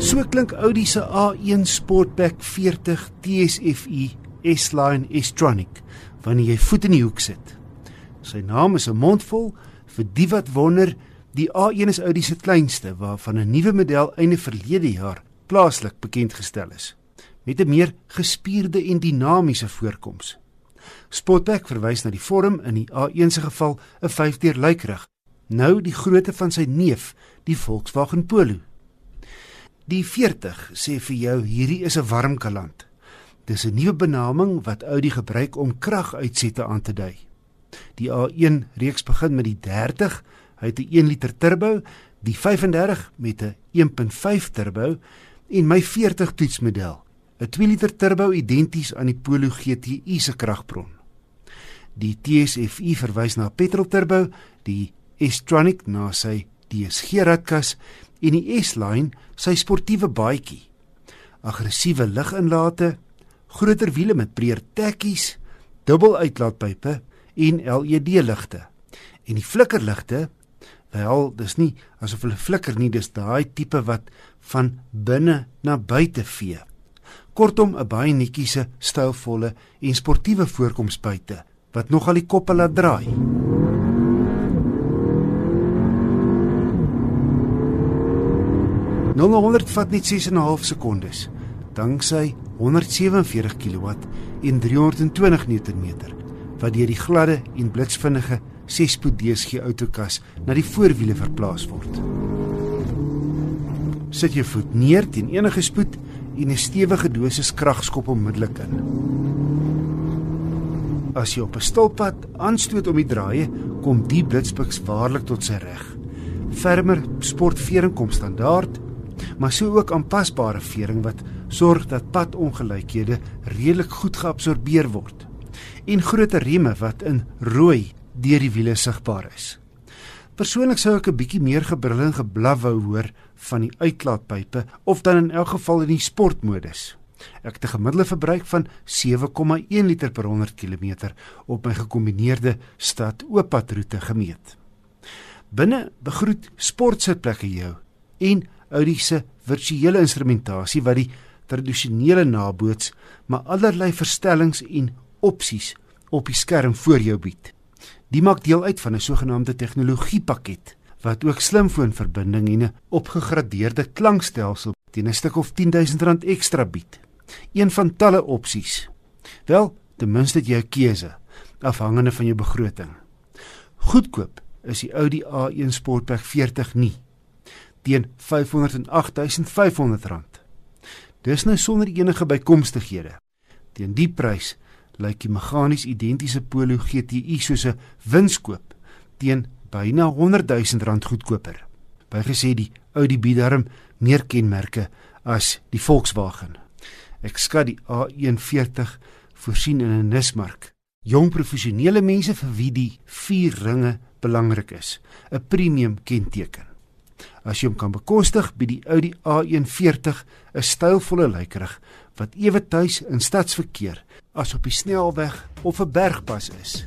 So klink Audi se A1 Sportback 40 TSFi S-Line S-Tronic wanneer jy voet in die hoek sit. Sy naam is 'n mondvol vir die wat wonder, die A1 is Audi se kleinste waarvan 'n nuwe model einde verlede jaar plaaslik bekend gestel is met 'n meer gespierde en dinamiese voorkoms. Sportback verwys na die vorm in die A1 se geval 'n 5-deur lykrig. Nou die grootte van sy neef, die Volkswagen Polo. Die 40 sê vir jou hierdie is 'n warm kaland. Dis 'n nuwe benaming wat Audi gebruik om kraguitsette aan te dui. Die A1 reeks begin met die 30, hy het 'n 1 liter turbo, die 35 met 'n 1.5 turbo en my 40 toetsmodel, 'n 2 liter turbo identies aan die Polo GTI se kragbron. Die TSFi verwys na petrol turbo, die S-Tronic na sy DSG radkas en die S-Line sy sportiewe baadjie. Aggressiewe liginlate, groter wiele met breër tekkies, dubbel uitlaatpype en LED ligte. En die flikkerligte, wel, dis nie asof hulle flikker nie, dis daai tipe wat van binne na buite vee. Kortom 'n baie netjiese, stylvolle en sportiewe voorkoms buite wat nogal die koppe laat draai. 0 vat net 6 en 'n half sekondes danksy 147 kW en 320 Nm wat deur die gladde en blitsvinnige 6-spoed DSG outokas na die voorwiele verplaas word. Sit jou voet neer teen enige spoed en 'n stewige dosis krag skop onmiddellik in. As jy op 'n stilpad aanstoot om die draaie, kom die blitspiks waarlik tot sy reg. Fermer sportvering kom standaard maar sou ook aanpasbare vering wat sorg dat padongelykhede redelik goed geabsorbeer word en groter rieme wat in rooi deur die wiele sigbaar is. Persoonlik sou ek 'n bietjie meer gebrul en geblaf wou hoor van die uitlaatpype of dan in elk geval in die sportmodus. Ek het 'n gemiddelde verbruik van 7,1 liter per 100 km op my gekombineerde stad-ooppadroete gemeet. Binne begroet sportsitplekke jou en Audi se virtuele instrumentasie wat die tradisionele naboots, maar allerlei verstellings en opsies op die skerm voor jou bied. Die maak deel uit van 'n sogenaamde tegnologiepakket wat ook slimfoonverbinding en 'n opgegradeerde klankstelsel teen 'n stuk of R10000 ekstra bied. Een van talle opsies. Wel, ten minste jy 'n keuse afhangende van jou begroting. Goedkoop is die Audi A1 Sportback 40 nie teen R508500. Dis nou sonder enige bykomstighede. Teen die prys lyk die meganies identiese Polo GTI soos 'n winskoop teen byna R100000 goedkoper. Bygesê die Audi biederm meer kenmerke as die Volkswagen. Ek skat die A140 voorsien in 'n nismark. Jong professionele mense vir wie die vier ringe belangrik is, 'n premium kenteken. As jy hom kan bekostig, bied die Audi A140 'n stylvolle lykerig wat ewe tuis in stadsverkeer as op die snelweg of 'n bergpas is.